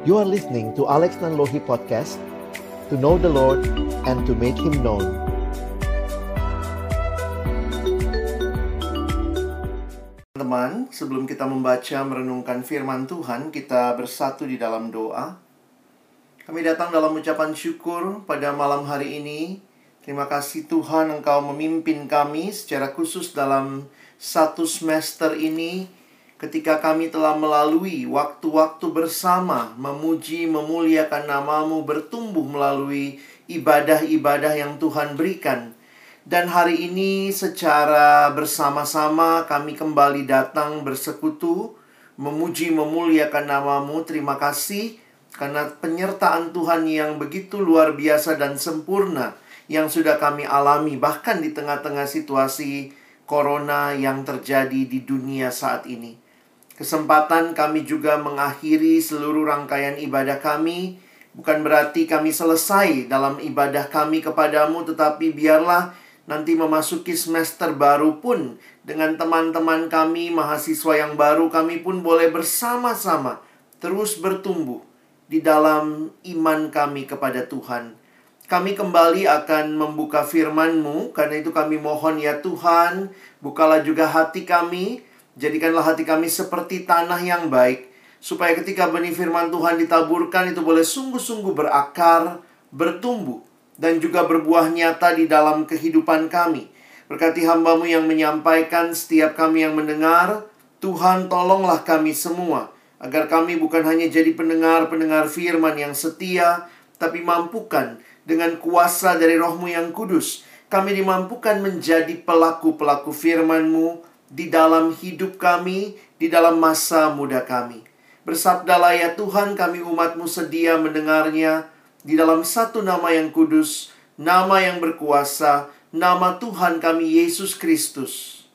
You are listening to Alex Nanlohi Podcast To know the Lord and to make Him known. Teman, sebelum kita membaca merenungkan firman Tuhan Kita bersatu di dalam doa. Kami datang dalam ucapan syukur pada malam hari ini. Terima kasih Tuhan Engkau memimpin kami secara khusus dalam satu semester ini ketika kami telah melalui waktu-waktu bersama memuji memuliakan namamu bertumbuh melalui ibadah-ibadah yang Tuhan berikan. Dan hari ini secara bersama-sama kami kembali datang bersekutu memuji memuliakan namamu. Terima kasih karena penyertaan Tuhan yang begitu luar biasa dan sempurna yang sudah kami alami bahkan di tengah-tengah situasi corona yang terjadi di dunia saat ini kesempatan kami juga mengakhiri seluruh rangkaian ibadah kami. Bukan berarti kami selesai dalam ibadah kami kepadamu, tetapi biarlah nanti memasuki semester baru pun dengan teman-teman kami, mahasiswa yang baru, kami pun boleh bersama-sama terus bertumbuh di dalam iman kami kepada Tuhan. Kami kembali akan membuka firman-Mu, karena itu kami mohon ya Tuhan, bukalah juga hati kami, Jadikanlah hati kami seperti tanah yang baik, supaya ketika benih firman Tuhan ditaburkan itu boleh sungguh-sungguh berakar, bertumbuh, dan juga berbuah nyata di dalam kehidupan kami. Berkati hambamu yang menyampaikan, setiap kami yang mendengar, Tuhan tolonglah kami semua, agar kami bukan hanya jadi pendengar-pendengar firman yang setia, tapi mampukan dengan kuasa dari rohmu yang kudus, kami dimampukan menjadi pelaku-pelaku firman-Mu di dalam hidup kami, di dalam masa muda kami. Bersabdalah ya Tuhan kami umatmu sedia mendengarnya di dalam satu nama yang kudus, nama yang berkuasa, nama Tuhan kami Yesus Kristus.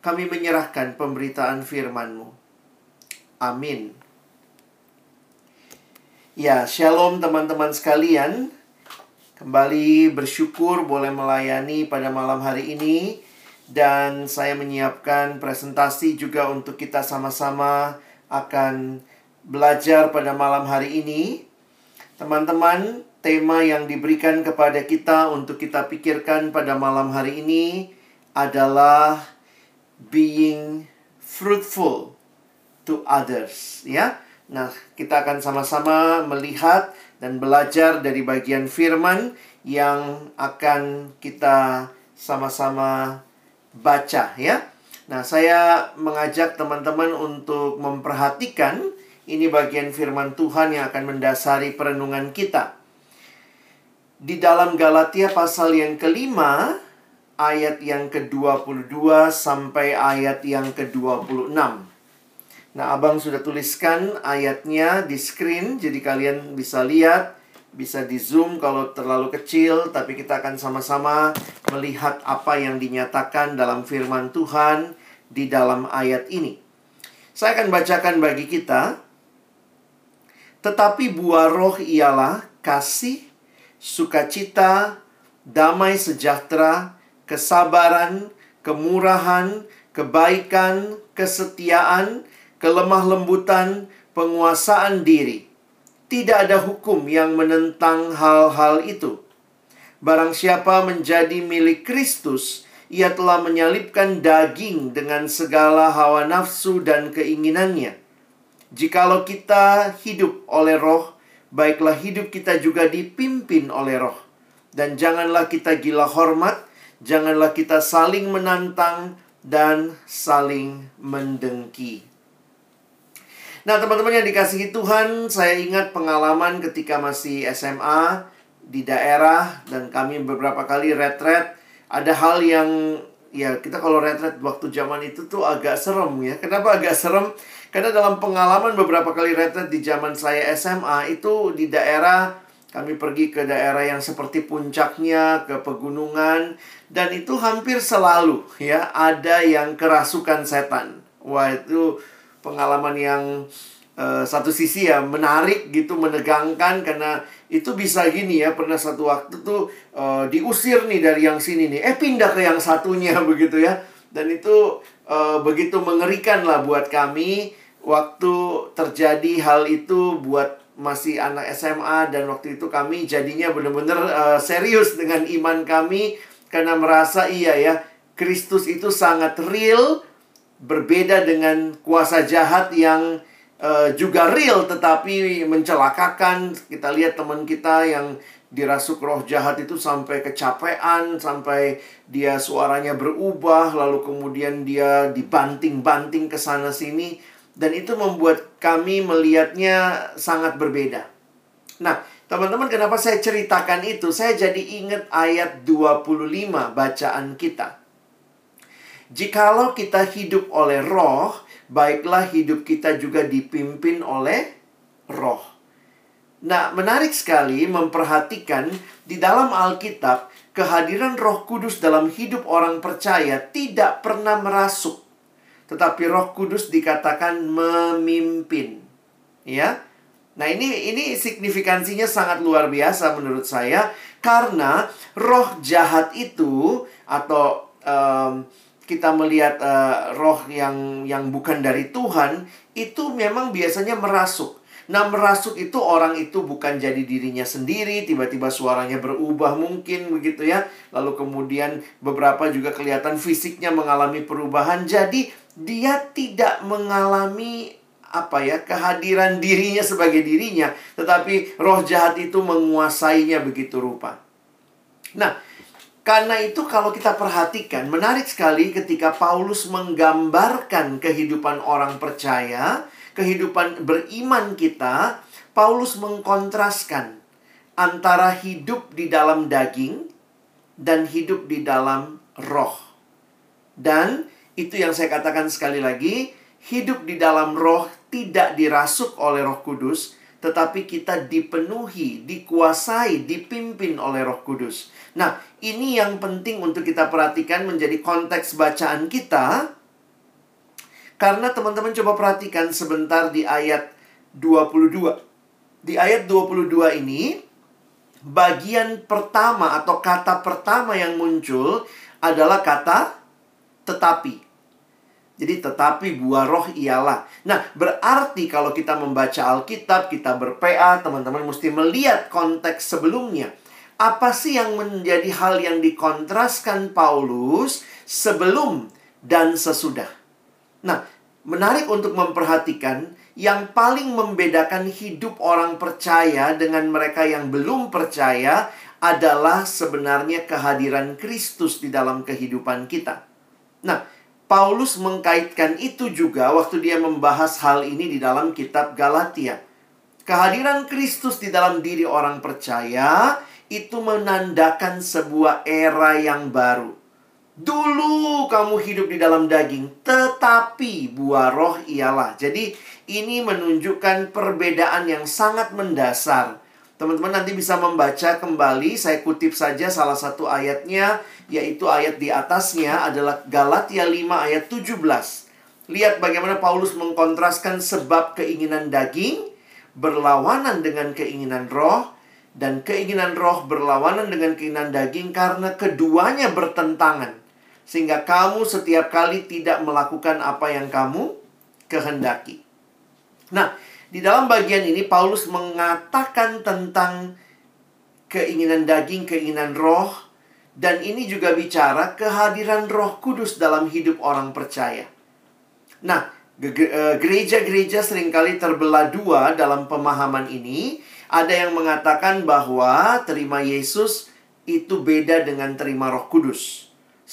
Kami menyerahkan pemberitaan firman-Mu. Amin. Ya, shalom teman-teman sekalian. Kembali bersyukur boleh melayani pada malam hari ini dan saya menyiapkan presentasi juga untuk kita sama-sama akan belajar pada malam hari ini. Teman-teman, tema yang diberikan kepada kita untuk kita pikirkan pada malam hari ini adalah being fruitful to others, ya. Nah, kita akan sama-sama melihat dan belajar dari bagian firman yang akan kita sama-sama baca ya. Nah, saya mengajak teman-teman untuk memperhatikan ini bagian firman Tuhan yang akan mendasari perenungan kita. Di dalam Galatia pasal yang kelima, ayat yang ke-22 sampai ayat yang ke-26. Nah, Abang sudah tuliskan ayatnya di screen, jadi kalian bisa lihat bisa di zoom kalau terlalu kecil, tapi kita akan sama-sama melihat apa yang dinyatakan dalam firman Tuhan di dalam ayat ini. Saya akan bacakan bagi kita. Tetapi buah roh ialah kasih, sukacita, damai sejahtera, kesabaran, kemurahan, kebaikan, kesetiaan, kelemah lembutan, penguasaan diri tidak ada hukum yang menentang hal-hal itu. Barang siapa menjadi milik Kristus, ia telah menyalipkan daging dengan segala hawa nafsu dan keinginannya. Jikalau kita hidup oleh roh, baiklah hidup kita juga dipimpin oleh roh. Dan janganlah kita gila hormat, janganlah kita saling menantang dan saling mendengki. Nah, teman-teman yang dikasihi Tuhan, saya ingat pengalaman ketika masih SMA di daerah dan kami beberapa kali retret. Ada hal yang ya kita kalau retret waktu zaman itu tuh agak serem ya. Kenapa agak serem? Karena dalam pengalaman beberapa kali retret di zaman saya SMA itu di daerah kami pergi ke daerah yang seperti puncaknya, ke pegunungan dan itu hampir selalu ya ada yang kerasukan setan. Wah, itu pengalaman yang uh, satu sisi ya menarik gitu menegangkan karena itu bisa gini ya pernah satu waktu tuh uh, diusir nih dari yang sini nih. Eh pindah ke yang satunya begitu ya. Dan itu uh, begitu mengerikan lah buat kami. Waktu terjadi hal itu buat masih anak SMA dan waktu itu kami jadinya benar-benar uh, serius dengan iman kami. Karena merasa iya ya Kristus itu sangat real berbeda dengan kuasa jahat yang uh, juga real tetapi mencelakakan kita lihat teman kita yang dirasuk roh jahat itu sampai kecapean, sampai dia suaranya berubah, lalu kemudian dia dibanting-banting ke sana sini dan itu membuat kami melihatnya sangat berbeda. Nah, teman-teman kenapa saya ceritakan itu? Saya jadi ingat ayat 25 bacaan kita. Jikalau kita hidup oleh roh, baiklah hidup kita juga dipimpin oleh roh. Nah, menarik sekali memperhatikan di dalam Alkitab, kehadiran Roh Kudus dalam hidup orang percaya tidak pernah merasuk. Tetapi Roh Kudus dikatakan memimpin. Ya. Nah, ini ini signifikansinya sangat luar biasa menurut saya karena roh jahat itu atau um, kita melihat uh, roh yang yang bukan dari Tuhan itu memang biasanya merasuk. Nah merasuk itu orang itu bukan jadi dirinya sendiri Tiba-tiba suaranya berubah mungkin begitu ya. Lalu kemudian beberapa juga kelihatan fisiknya mengalami perubahan. Jadi dia tidak mengalami apa ya kehadiran dirinya sebagai dirinya Tetapi roh jahat itu menguasainya begitu rupa. Nah karena itu kalau kita perhatikan menarik sekali ketika Paulus menggambarkan kehidupan orang percaya kehidupan beriman kita, Paulus mengkontraskan antara hidup di dalam daging dan hidup di dalam roh. Dan itu yang saya katakan sekali lagi, hidup di dalam roh tidak dirasuk oleh Roh Kudus, tetapi kita dipenuhi, dikuasai, dipimpin oleh Roh Kudus. Nah, ini yang penting untuk kita perhatikan menjadi konteks bacaan kita karena teman-teman coba perhatikan sebentar di ayat 22. Di ayat 22 ini, bagian pertama atau kata pertama yang muncul adalah kata tetapi. Jadi tetapi buah roh ialah. Nah, berarti kalau kita membaca Alkitab, kita berPA, teman-teman mesti melihat konteks sebelumnya. Apa sih yang menjadi hal yang dikontraskan Paulus sebelum dan sesudah? Nah, menarik untuk memperhatikan yang paling membedakan hidup orang percaya dengan mereka yang belum percaya adalah sebenarnya kehadiran Kristus di dalam kehidupan kita. Nah, Paulus mengkaitkan itu juga waktu dia membahas hal ini di dalam kitab Galatia. Kehadiran Kristus di dalam diri orang percaya itu menandakan sebuah era yang baru. Dulu kamu hidup di dalam daging, tetapi buah roh ialah. Jadi ini menunjukkan perbedaan yang sangat mendasar. Teman-teman nanti bisa membaca kembali, saya kutip saja salah satu ayatnya, yaitu ayat di atasnya adalah Galatia 5 ayat 17. Lihat bagaimana Paulus mengkontraskan sebab keinginan daging berlawanan dengan keinginan roh, dan keinginan roh berlawanan dengan keinginan daging karena keduanya bertentangan sehingga kamu setiap kali tidak melakukan apa yang kamu kehendaki. Nah, di dalam bagian ini Paulus mengatakan tentang keinginan daging, keinginan roh, dan ini juga bicara kehadiran Roh Kudus dalam hidup orang percaya. Nah, e, gereja-gereja sering kali terbelah dua dalam pemahaman ini. Ada yang mengatakan bahwa terima Yesus itu beda dengan terima Roh Kudus.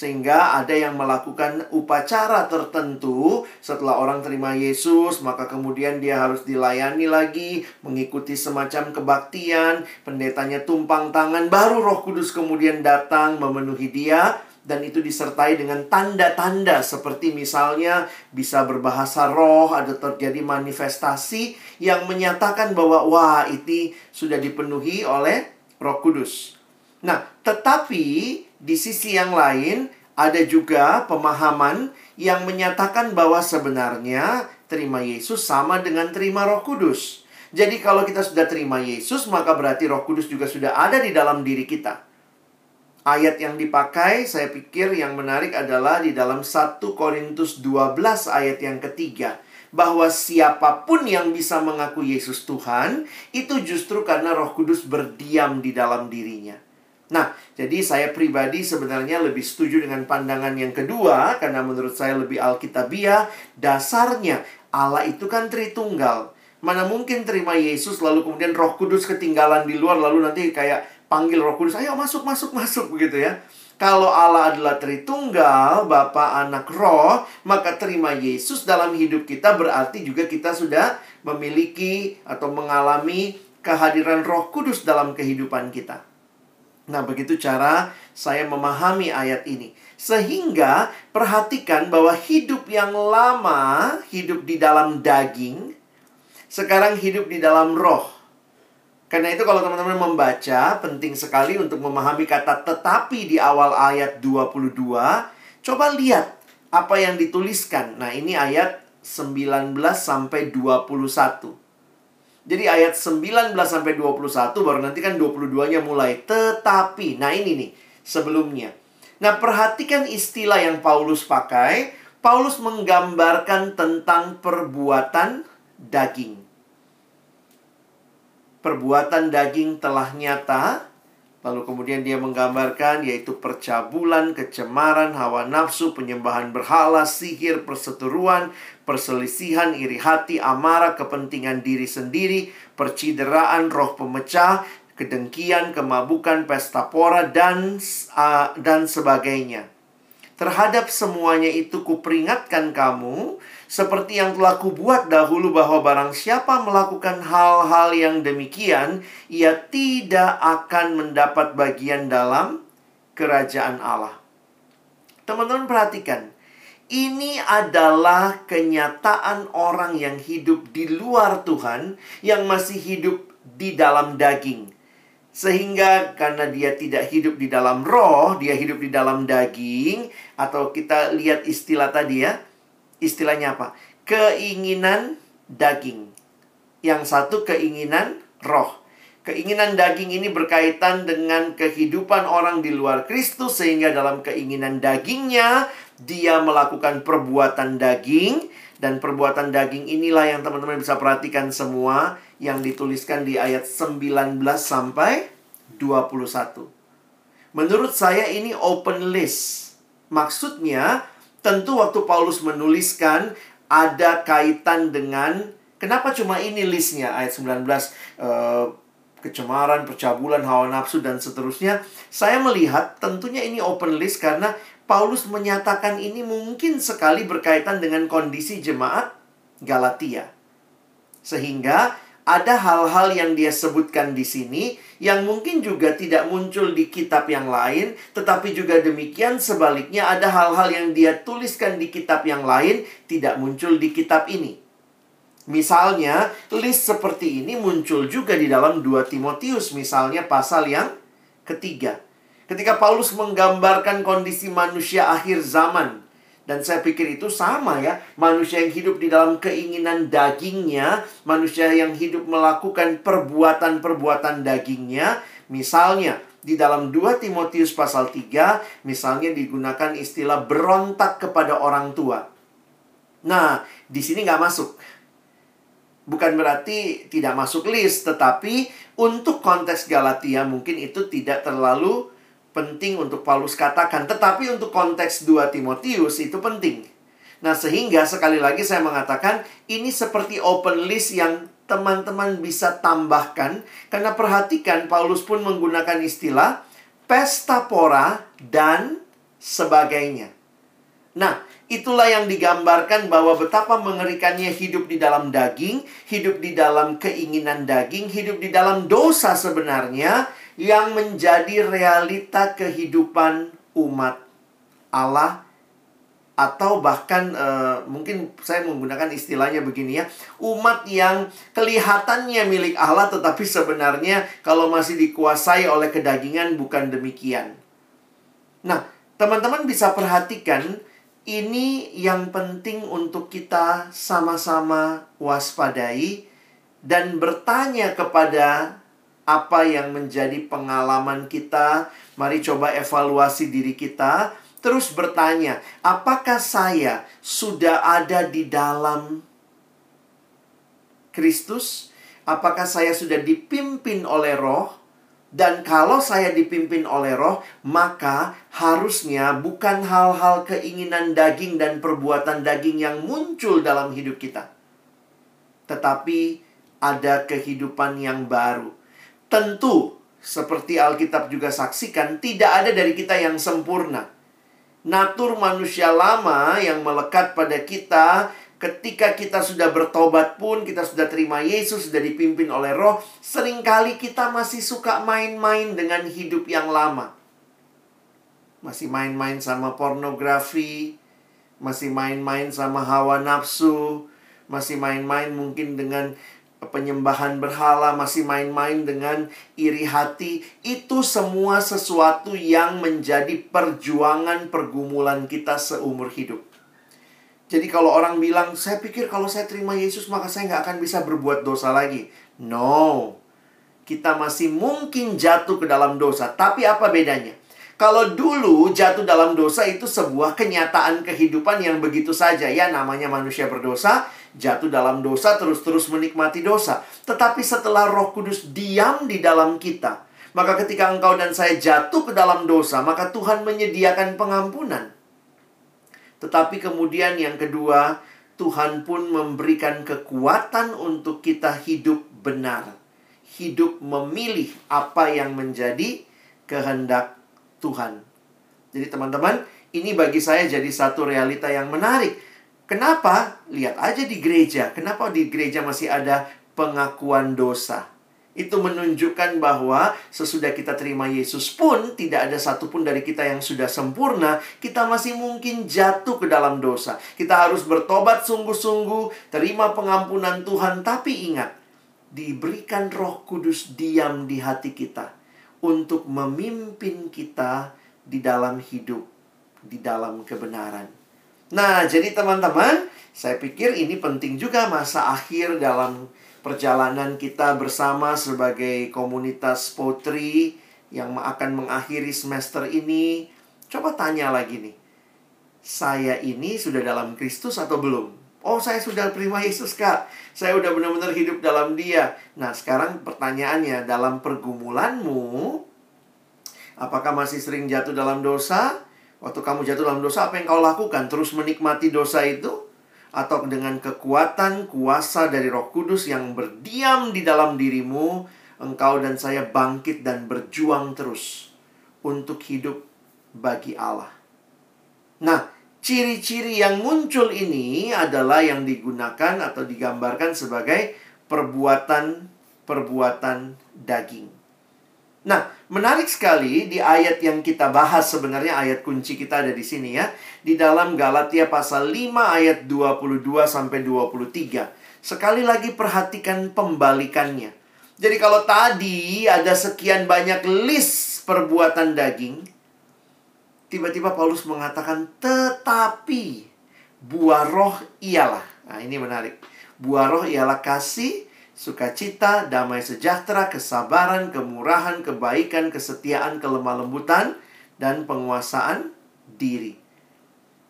Sehingga ada yang melakukan upacara tertentu. Setelah orang terima Yesus, maka kemudian dia harus dilayani lagi, mengikuti semacam kebaktian, pendetanya tumpang tangan, baru Roh Kudus kemudian datang memenuhi dia. Dan itu disertai dengan tanda-tanda. Seperti misalnya bisa berbahasa roh, ada terjadi manifestasi yang menyatakan bahwa wah ini sudah dipenuhi oleh Roh Kudus. Nah, tetapi di sisi yang lain ada juga pemahaman yang menyatakan bahwa sebenarnya terima Yesus sama dengan terima Roh Kudus. Jadi kalau kita sudah terima Yesus, maka berarti Roh Kudus juga sudah ada di dalam diri kita. Ayat yang dipakai saya pikir yang menarik adalah di dalam 1 Korintus 12 ayat yang ketiga. bahwa siapa pun yang bisa mengaku Yesus Tuhan itu justru karena Roh Kudus berdiam di dalam dirinya. Nah, jadi saya pribadi sebenarnya lebih setuju dengan pandangan yang kedua karena menurut saya lebih alkitabiah. Dasarnya Allah itu kan Tritunggal. Mana mungkin terima Yesus lalu kemudian Roh Kudus ketinggalan di luar lalu nanti kayak panggil Roh Kudus, "Ayo masuk, masuk, masuk." begitu ya. Kalau Allah adalah Tritunggal, Bapa, Anak, Roh, maka terima Yesus dalam hidup kita berarti juga kita sudah memiliki atau mengalami kehadiran Roh Kudus dalam kehidupan kita. Nah, begitu cara saya memahami ayat ini. Sehingga perhatikan bahwa hidup yang lama, hidup di dalam daging, sekarang hidup di dalam roh. Karena itu kalau teman-teman membaca, penting sekali untuk memahami kata tetapi di awal ayat 22. Coba lihat apa yang dituliskan. Nah, ini ayat 19 sampai 21. Jadi ayat 19 sampai 21 baru nanti kan 22-nya mulai. Tetapi, nah ini nih sebelumnya. Nah, perhatikan istilah yang Paulus pakai. Paulus menggambarkan tentang perbuatan daging perbuatan daging telah nyata. Lalu kemudian dia menggambarkan yaitu percabulan, kecemaran, hawa nafsu, penyembahan berhala, sihir, perseteruan, perselisihan, iri hati, amarah, kepentingan diri sendiri, percideraan, roh pemecah, kedengkian, kemabukan, pesta pora, dan, uh, dan sebagainya. Terhadap semuanya itu kuperingatkan kamu seperti yang telah kubuat dahulu bahwa barang siapa melakukan hal-hal yang demikian, ia tidak akan mendapat bagian dalam kerajaan Allah. Teman-teman perhatikan, ini adalah kenyataan orang yang hidup di luar Tuhan, yang masih hidup di dalam daging. Sehingga karena dia tidak hidup di dalam roh, dia hidup di dalam daging, atau kita lihat istilah tadi ya, istilahnya apa? Keinginan daging. Yang satu keinginan roh. Keinginan daging ini berkaitan dengan kehidupan orang di luar Kristus sehingga dalam keinginan dagingnya dia melakukan perbuatan daging dan perbuatan daging inilah yang teman-teman bisa perhatikan semua yang dituliskan di ayat 19 sampai 21. Menurut saya ini open list. Maksudnya Tentu waktu Paulus menuliskan ada kaitan dengan kenapa cuma ini listnya ayat 19 uh, kecemaran, percabulan, hawa nafsu dan seterusnya. Saya melihat tentunya ini open list karena Paulus menyatakan ini mungkin sekali berkaitan dengan kondisi jemaat Galatia. Sehingga ada hal-hal yang dia sebutkan di sini yang mungkin juga tidak muncul di kitab yang lain, tetapi juga demikian sebaliknya ada hal-hal yang dia tuliskan di kitab yang lain tidak muncul di kitab ini. Misalnya, list seperti ini muncul juga di dalam 2 Timotius, misalnya pasal yang ketiga. Ketika Paulus menggambarkan kondisi manusia akhir zaman, dan saya pikir itu sama ya. Manusia yang hidup di dalam keinginan dagingnya. Manusia yang hidup melakukan perbuatan-perbuatan dagingnya. Misalnya, di dalam 2 Timotius pasal 3, misalnya digunakan istilah berontak kepada orang tua. Nah, di sini nggak masuk. Bukan berarti tidak masuk list, tetapi untuk konteks Galatia mungkin itu tidak terlalu penting untuk Paulus katakan, tetapi untuk konteks 2 Timotius itu penting. Nah, sehingga sekali lagi saya mengatakan ini seperti open list yang teman-teman bisa tambahkan karena perhatikan Paulus pun menggunakan istilah pesta pora dan sebagainya. Nah, itulah yang digambarkan bahwa betapa mengerikannya hidup di dalam daging, hidup di dalam keinginan daging, hidup di dalam dosa sebenarnya yang menjadi realita kehidupan umat Allah atau bahkan uh, mungkin saya menggunakan istilahnya begini ya umat yang kelihatannya milik Allah tetapi sebenarnya kalau masih dikuasai oleh kedagingan bukan demikian. Nah, teman-teman bisa perhatikan ini yang penting untuk kita sama-sama waspadai dan bertanya kepada apa yang menjadi pengalaman kita. Mari coba evaluasi diri kita. Terus bertanya, apakah saya sudah ada di dalam Kristus? Apakah saya sudah dipimpin oleh Roh? Dan kalau saya dipimpin oleh roh, maka harusnya bukan hal-hal keinginan daging dan perbuatan daging yang muncul dalam hidup kita. Tetapi ada kehidupan yang baru. Tentu, seperti Alkitab juga saksikan, tidak ada dari kita yang sempurna. Natur manusia lama yang melekat pada kita ketika kita sudah bertobat pun, kita sudah terima Yesus, sudah dipimpin oleh roh, sering kali kita masih suka main-main dengan hidup yang lama. Masih main-main sama pornografi, masih main-main sama hawa nafsu, masih main-main mungkin dengan penyembahan berhala, masih main-main dengan iri hati. Itu semua sesuatu yang menjadi perjuangan pergumulan kita seumur hidup. Jadi kalau orang bilang, saya pikir kalau saya terima Yesus maka saya nggak akan bisa berbuat dosa lagi. No. Kita masih mungkin jatuh ke dalam dosa. Tapi apa bedanya? Kalau dulu jatuh dalam dosa itu sebuah kenyataan kehidupan yang begitu saja. Ya namanya manusia berdosa, jatuh dalam dosa terus-terus menikmati dosa. Tetapi setelah roh kudus diam di dalam kita. Maka ketika engkau dan saya jatuh ke dalam dosa, maka Tuhan menyediakan pengampunan. Tetapi kemudian yang kedua, Tuhan pun memberikan kekuatan untuk kita hidup benar. Hidup memilih apa yang menjadi kehendak Tuhan. Jadi teman-teman, ini bagi saya jadi satu realita yang menarik. Kenapa? Lihat aja di gereja. Kenapa di gereja masih ada pengakuan dosa? Itu menunjukkan bahwa sesudah kita terima Yesus pun tidak ada satupun dari kita yang sudah sempurna. Kita masih mungkin jatuh ke dalam dosa. Kita harus bertobat sungguh-sungguh, terima pengampunan Tuhan. Tapi ingat, diberikan roh kudus diam di hati kita. Untuk memimpin kita di dalam hidup, di dalam kebenaran. Nah, jadi teman-teman, saya pikir ini penting juga masa akhir dalam perjalanan kita bersama sebagai komunitas potri yang akan mengakhiri semester ini. Coba tanya lagi nih. Saya ini sudah dalam Kristus atau belum? Oh, saya sudah terima Yesus, Kak. Saya udah benar-benar hidup dalam Dia. Nah, sekarang pertanyaannya, dalam pergumulanmu, apakah masih sering jatuh dalam dosa? Waktu kamu jatuh dalam dosa, apa yang kau lakukan? Terus menikmati dosa itu? atau dengan kekuatan kuasa dari Roh Kudus yang berdiam di dalam dirimu, engkau dan saya bangkit dan berjuang terus untuk hidup bagi Allah. Nah, ciri-ciri yang muncul ini adalah yang digunakan atau digambarkan sebagai perbuatan-perbuatan daging. Nah, menarik sekali di ayat yang kita bahas sebenarnya ayat kunci kita ada di sini ya. Di dalam Galatia pasal 5 ayat 22 sampai 23. Sekali lagi perhatikan pembalikannya. Jadi kalau tadi ada sekian banyak list perbuatan daging, tiba-tiba Paulus mengatakan tetapi buah roh ialah. Nah, ini menarik. Buah roh ialah kasih, sukacita, damai sejahtera, kesabaran, kemurahan, kebaikan, kesetiaan, kelemah lembutan, dan penguasaan diri.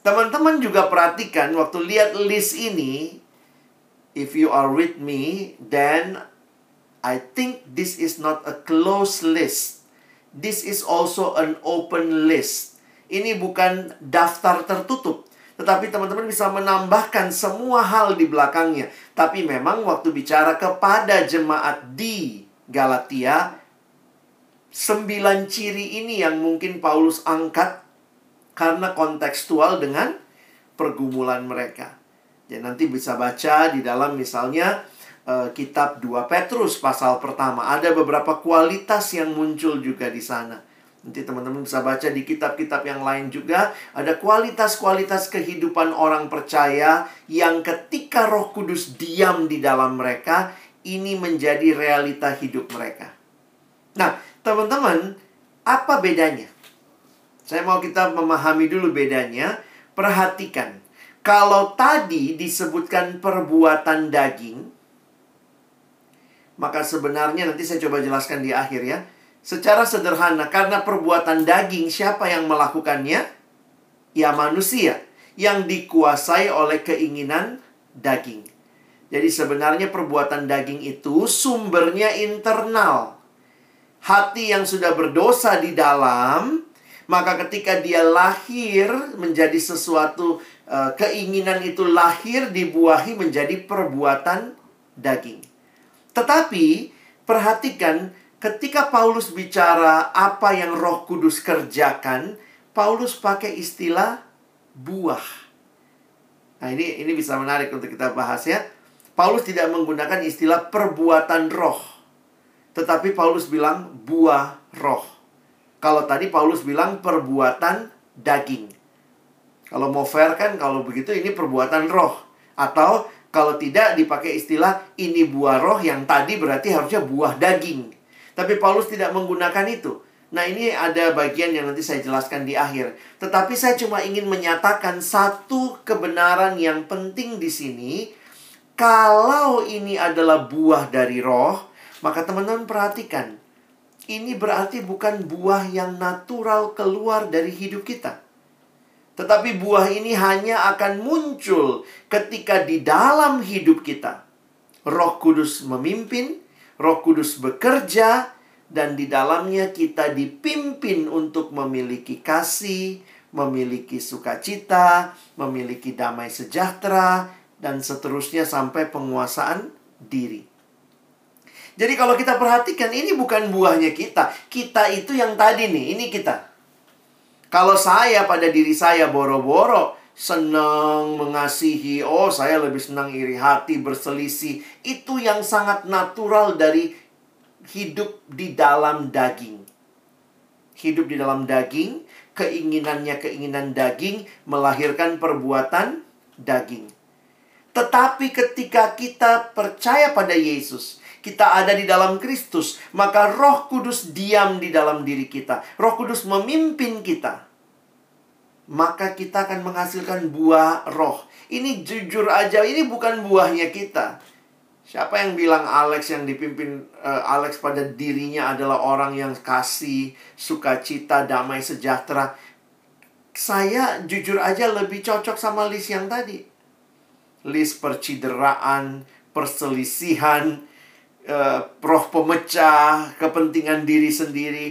Teman-teman juga perhatikan waktu lihat list ini, if you are with me, then I think this is not a closed list. This is also an open list. Ini bukan daftar tertutup, tetapi teman-teman bisa menambahkan semua hal di belakangnya. Tapi memang waktu bicara kepada jemaat di Galatia, sembilan ciri ini yang mungkin Paulus angkat karena kontekstual dengan pergumulan mereka. Jadi nanti bisa baca di dalam misalnya uh, kitab 2 Petrus pasal pertama. Ada beberapa kualitas yang muncul juga di sana. Nanti teman-teman bisa baca di kitab-kitab yang lain juga ada kualitas-kualitas kehidupan orang percaya yang ketika Roh Kudus diam di dalam mereka, ini menjadi realita hidup mereka. Nah, teman-teman, apa bedanya? Saya mau kita memahami dulu bedanya. Perhatikan, kalau tadi disebutkan perbuatan daging, maka sebenarnya nanti saya coba jelaskan di akhir ya Secara sederhana, karena perbuatan daging, siapa yang melakukannya? Ya manusia yang dikuasai oleh keinginan daging. Jadi sebenarnya perbuatan daging itu sumbernya internal. Hati yang sudah berdosa di dalam, maka ketika dia lahir menjadi sesuatu uh, keinginan itu lahir dibuahi menjadi perbuatan daging. Tetapi perhatikan ketika Paulus bicara apa yang Roh Kudus kerjakan, Paulus pakai istilah buah. Nah, ini ini bisa menarik untuk kita bahas ya. Paulus tidak menggunakan istilah perbuatan roh. Tetapi Paulus bilang buah roh. Kalau tadi Paulus bilang perbuatan daging. Kalau mau fair kan kalau begitu ini perbuatan roh. Atau kalau tidak dipakai istilah ini buah roh yang tadi berarti harusnya buah daging. Tapi Paulus tidak menggunakan itu. Nah, ini ada bagian yang nanti saya jelaskan di akhir. Tetapi saya cuma ingin menyatakan satu kebenaran yang penting di sini. Kalau ini adalah buah dari roh, maka teman-teman perhatikan. Ini berarti bukan buah yang natural keluar dari hidup kita. Tetapi buah ini hanya akan muncul ketika di dalam hidup kita. Roh Kudus memimpin, Roh Kudus bekerja, dan di dalamnya kita dipimpin untuk memiliki kasih, memiliki sukacita, memiliki damai sejahtera, dan seterusnya sampai penguasaan diri. Jadi kalau kita perhatikan ini bukan buahnya kita. Kita itu yang tadi nih, ini kita. Kalau saya pada diri saya boro-boro senang mengasihi, oh saya lebih senang iri hati, berselisih. Itu yang sangat natural dari hidup di dalam daging. Hidup di dalam daging, keinginannya keinginan daging melahirkan perbuatan daging. Tetapi ketika kita percaya pada Yesus, kita ada di dalam Kristus, maka Roh Kudus diam di dalam diri kita. Roh Kudus memimpin kita. Maka kita akan menghasilkan buah roh. Ini jujur aja, ini bukan buahnya kita. Siapa yang bilang Alex yang dipimpin uh, Alex pada dirinya adalah orang yang kasih, sukacita, damai, sejahtera? Saya jujur aja lebih cocok sama list yang tadi. List percideraan, perselisihan, uh, roh pemecah, kepentingan diri sendiri.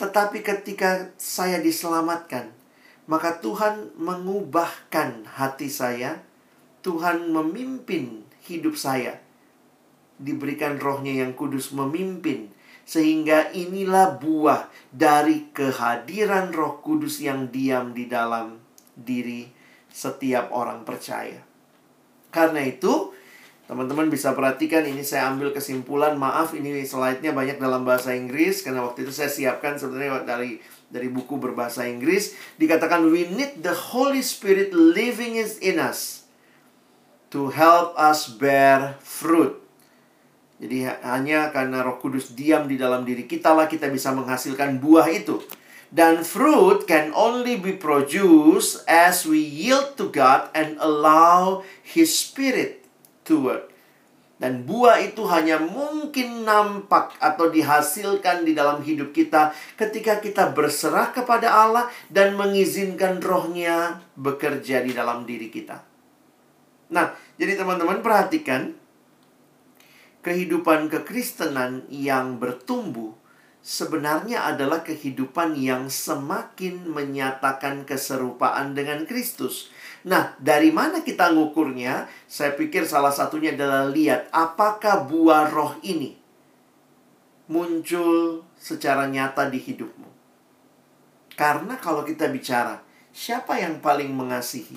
Tetapi ketika saya diselamatkan, maka Tuhan mengubahkan hati saya. Tuhan memimpin hidup saya diberikan rohnya yang kudus memimpin. Sehingga inilah buah dari kehadiran roh kudus yang diam di dalam diri setiap orang percaya. Karena itu, teman-teman bisa perhatikan ini saya ambil kesimpulan. Maaf ini slide-nya banyak dalam bahasa Inggris karena waktu itu saya siapkan sebenarnya dari dari buku berbahasa Inggris dikatakan we need the Holy Spirit living in us to help us bear fruit. Jadi hanya karena Roh Kudus diam di dalam diri kita lah kita bisa menghasilkan buah itu. Dan fruit can only be produced as we yield to God and allow His Spirit to work. Dan buah itu hanya mungkin nampak atau dihasilkan di dalam hidup kita ketika kita berserah kepada Allah dan mengizinkan rohnya bekerja di dalam diri kita. Nah, jadi teman-teman perhatikan kehidupan kekristenan yang bertumbuh sebenarnya adalah kehidupan yang semakin menyatakan keserupaan dengan Kristus. Nah, dari mana kita ngukurnya? Saya pikir salah satunya adalah lihat apakah buah roh ini muncul secara nyata di hidupmu. Karena kalau kita bicara, siapa yang paling mengasihi?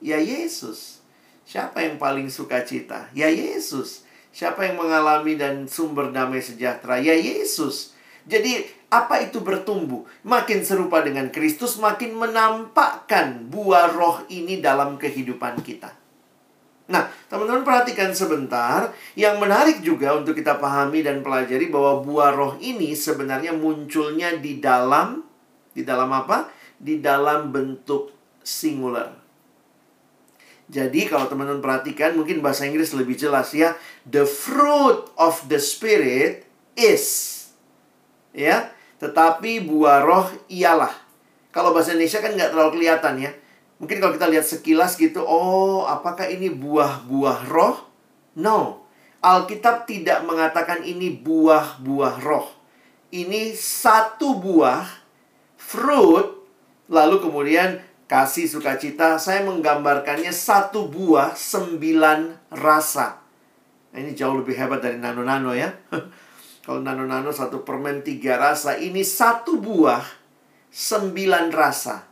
Ya Yesus. Siapa yang paling sukacita? Ya Yesus. Siapa yang mengalami dan sumber damai sejahtera? Ya Yesus. Jadi apa itu bertumbuh? Makin serupa dengan Kristus, makin menampakkan buah roh ini dalam kehidupan kita. Nah, teman-teman perhatikan sebentar. Yang menarik juga untuk kita pahami dan pelajari bahwa buah roh ini sebenarnya munculnya di dalam di dalam apa? Di dalam bentuk singular. Jadi kalau teman-teman perhatikan mungkin bahasa Inggris lebih jelas ya. The fruit of the spirit is ya, tetapi buah roh ialah. Kalau bahasa Indonesia kan nggak terlalu kelihatan ya. Mungkin kalau kita lihat sekilas gitu, oh apakah ini buah-buah roh? No. Alkitab tidak mengatakan ini buah-buah roh. Ini satu buah fruit lalu kemudian kasih sukacita. Saya menggambarkannya satu buah sembilan rasa. Nah, ini jauh lebih hebat dari nano-nano ya. Kalau nano-nano satu permen tiga rasa, ini satu buah sembilan rasa.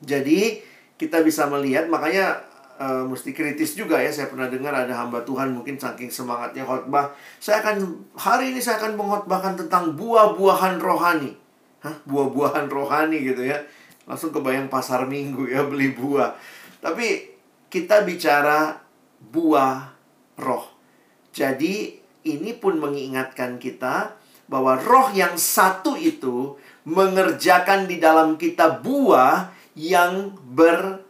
Jadi kita bisa melihat, makanya uh, mesti kritis juga ya. Saya pernah dengar ada hamba Tuhan mungkin saking semangatnya khotbah. Saya akan hari ini saya akan mengkhotbahkan tentang buah-buahan rohani. Hah, buah-buahan rohani gitu ya. Langsung kebayang pasar minggu ya beli buah. Tapi kita bicara buah roh. Jadi ini pun mengingatkan kita bahwa roh yang satu itu mengerjakan di dalam kita buah yang ber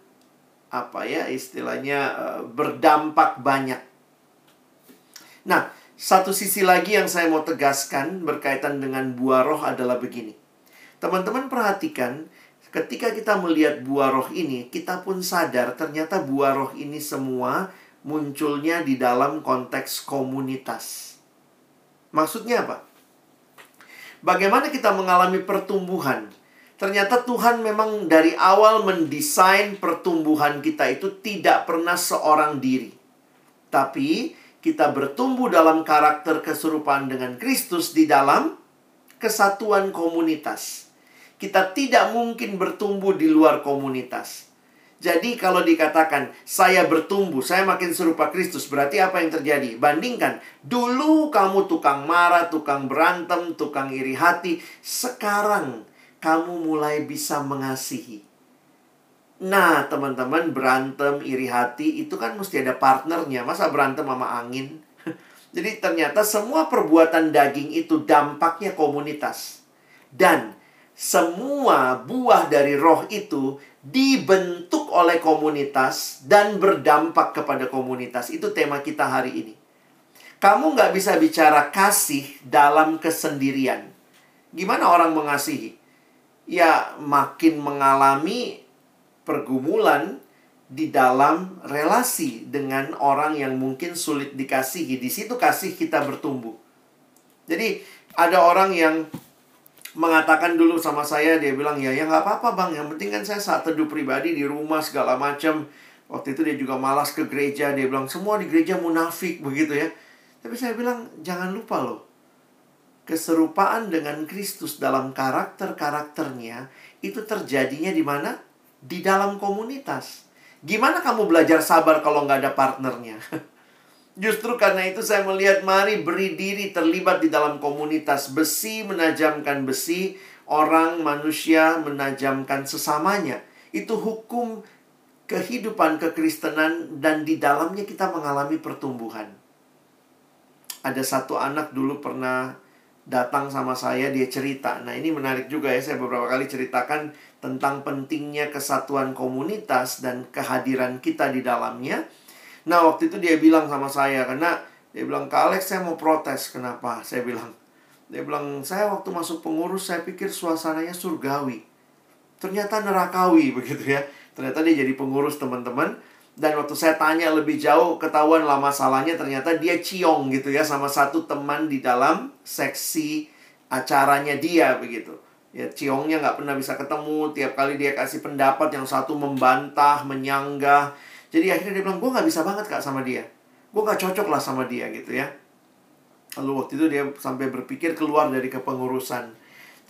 apa ya istilahnya eh, berdampak banyak. Nah, satu sisi lagi yang saya mau tegaskan berkaitan dengan buah roh adalah begini. Teman-teman perhatikan ketika kita melihat buah roh ini, kita pun sadar ternyata buah roh ini semua munculnya di dalam konteks komunitas. Maksudnya apa? Bagaimana kita mengalami pertumbuhan? Ternyata Tuhan memang dari awal mendesain pertumbuhan kita itu tidak pernah seorang diri. Tapi kita bertumbuh dalam karakter keserupaan dengan Kristus di dalam kesatuan komunitas. Kita tidak mungkin bertumbuh di luar komunitas. Jadi kalau dikatakan saya bertumbuh, saya makin serupa Kristus, berarti apa yang terjadi? Bandingkan, dulu kamu tukang marah, tukang berantem, tukang iri hati, sekarang kamu mulai bisa mengasihi. Nah, teman-teman, berantem, iri hati itu kan mesti ada partnernya. Masa berantem sama angin? Jadi ternyata semua perbuatan daging itu dampaknya komunitas. Dan semua buah dari roh itu dibentuk oleh komunitas dan berdampak kepada komunitas. Itu tema kita hari ini. Kamu nggak bisa bicara kasih dalam kesendirian. Gimana orang mengasihi? Ya, makin mengalami pergumulan di dalam relasi dengan orang yang mungkin sulit dikasihi. Di situ kasih kita bertumbuh. Jadi, ada orang yang mengatakan dulu sama saya dia bilang ya ya nggak apa-apa bang. Yang penting kan saya saat teduh pribadi di rumah segala macam. Waktu itu dia juga malas ke gereja dia bilang semua di gereja munafik begitu ya. Tapi saya bilang jangan lupa loh keserupaan dengan Kristus dalam karakter karakternya itu terjadinya di mana? Di dalam komunitas. Gimana kamu belajar sabar kalau nggak ada partnernya Justru karena itu saya melihat mari beri diri terlibat di dalam komunitas besi menajamkan besi, orang manusia menajamkan sesamanya. Itu hukum kehidupan kekristenan dan di dalamnya kita mengalami pertumbuhan. Ada satu anak dulu pernah datang sama saya dia cerita. Nah, ini menarik juga ya saya beberapa kali ceritakan tentang pentingnya kesatuan komunitas dan kehadiran kita di dalamnya. Nah waktu itu dia bilang sama saya karena dia bilang Kak Alex saya mau protes kenapa? Saya bilang dia bilang saya waktu masuk pengurus saya pikir suasananya surgawi. Ternyata nerakawi begitu ya. Ternyata dia jadi pengurus teman-teman dan waktu saya tanya lebih jauh ketahuan lah masalahnya ternyata dia ciong gitu ya sama satu teman di dalam seksi acaranya dia begitu. Ya ciongnya nggak pernah bisa ketemu tiap kali dia kasih pendapat yang satu membantah, menyanggah jadi akhirnya dia bilang, gue gak bisa banget kak sama dia. Gue gak cocok lah sama dia gitu ya. Lalu waktu itu dia sampai berpikir keluar dari kepengurusan.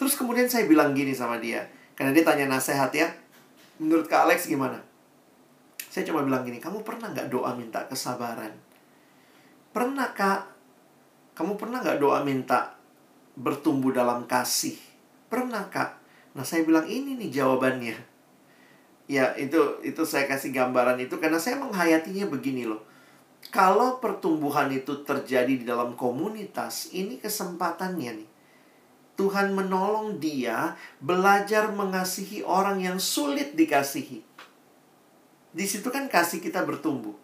Terus kemudian saya bilang gini sama dia. Karena dia tanya nasihat ya. Menurut Kak Alex gimana? Saya cuma bilang gini, kamu pernah gak doa minta kesabaran? Pernah kak? Kamu pernah gak doa minta bertumbuh dalam kasih? Pernah kak? Nah saya bilang ini nih jawabannya ya itu itu saya kasih gambaran itu karena saya menghayatinya begini loh. Kalau pertumbuhan itu terjadi di dalam komunitas, ini kesempatannya nih. Tuhan menolong dia belajar mengasihi orang yang sulit dikasihi. Di situ kan kasih kita bertumbuh.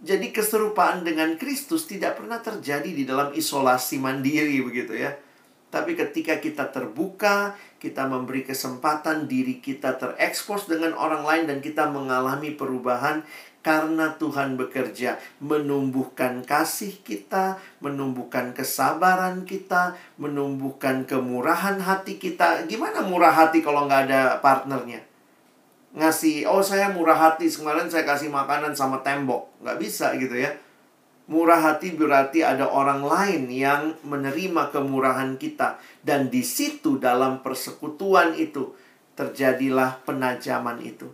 Jadi keserupaan dengan Kristus tidak pernah terjadi di dalam isolasi mandiri begitu ya. Tapi ketika kita terbuka, kita memberi kesempatan diri kita terekspos dengan orang lain dan kita mengalami perubahan, karena Tuhan bekerja menumbuhkan kasih kita, menumbuhkan kesabaran kita, menumbuhkan kemurahan hati kita. Gimana murah hati kalau nggak ada partnernya? Ngasih, oh saya murah hati, kemarin saya kasih makanan sama tembok. Nggak bisa gitu ya. Murah hati berarti ada orang lain yang menerima kemurahan kita. Dan di situ dalam persekutuan itu terjadilah penajaman itu.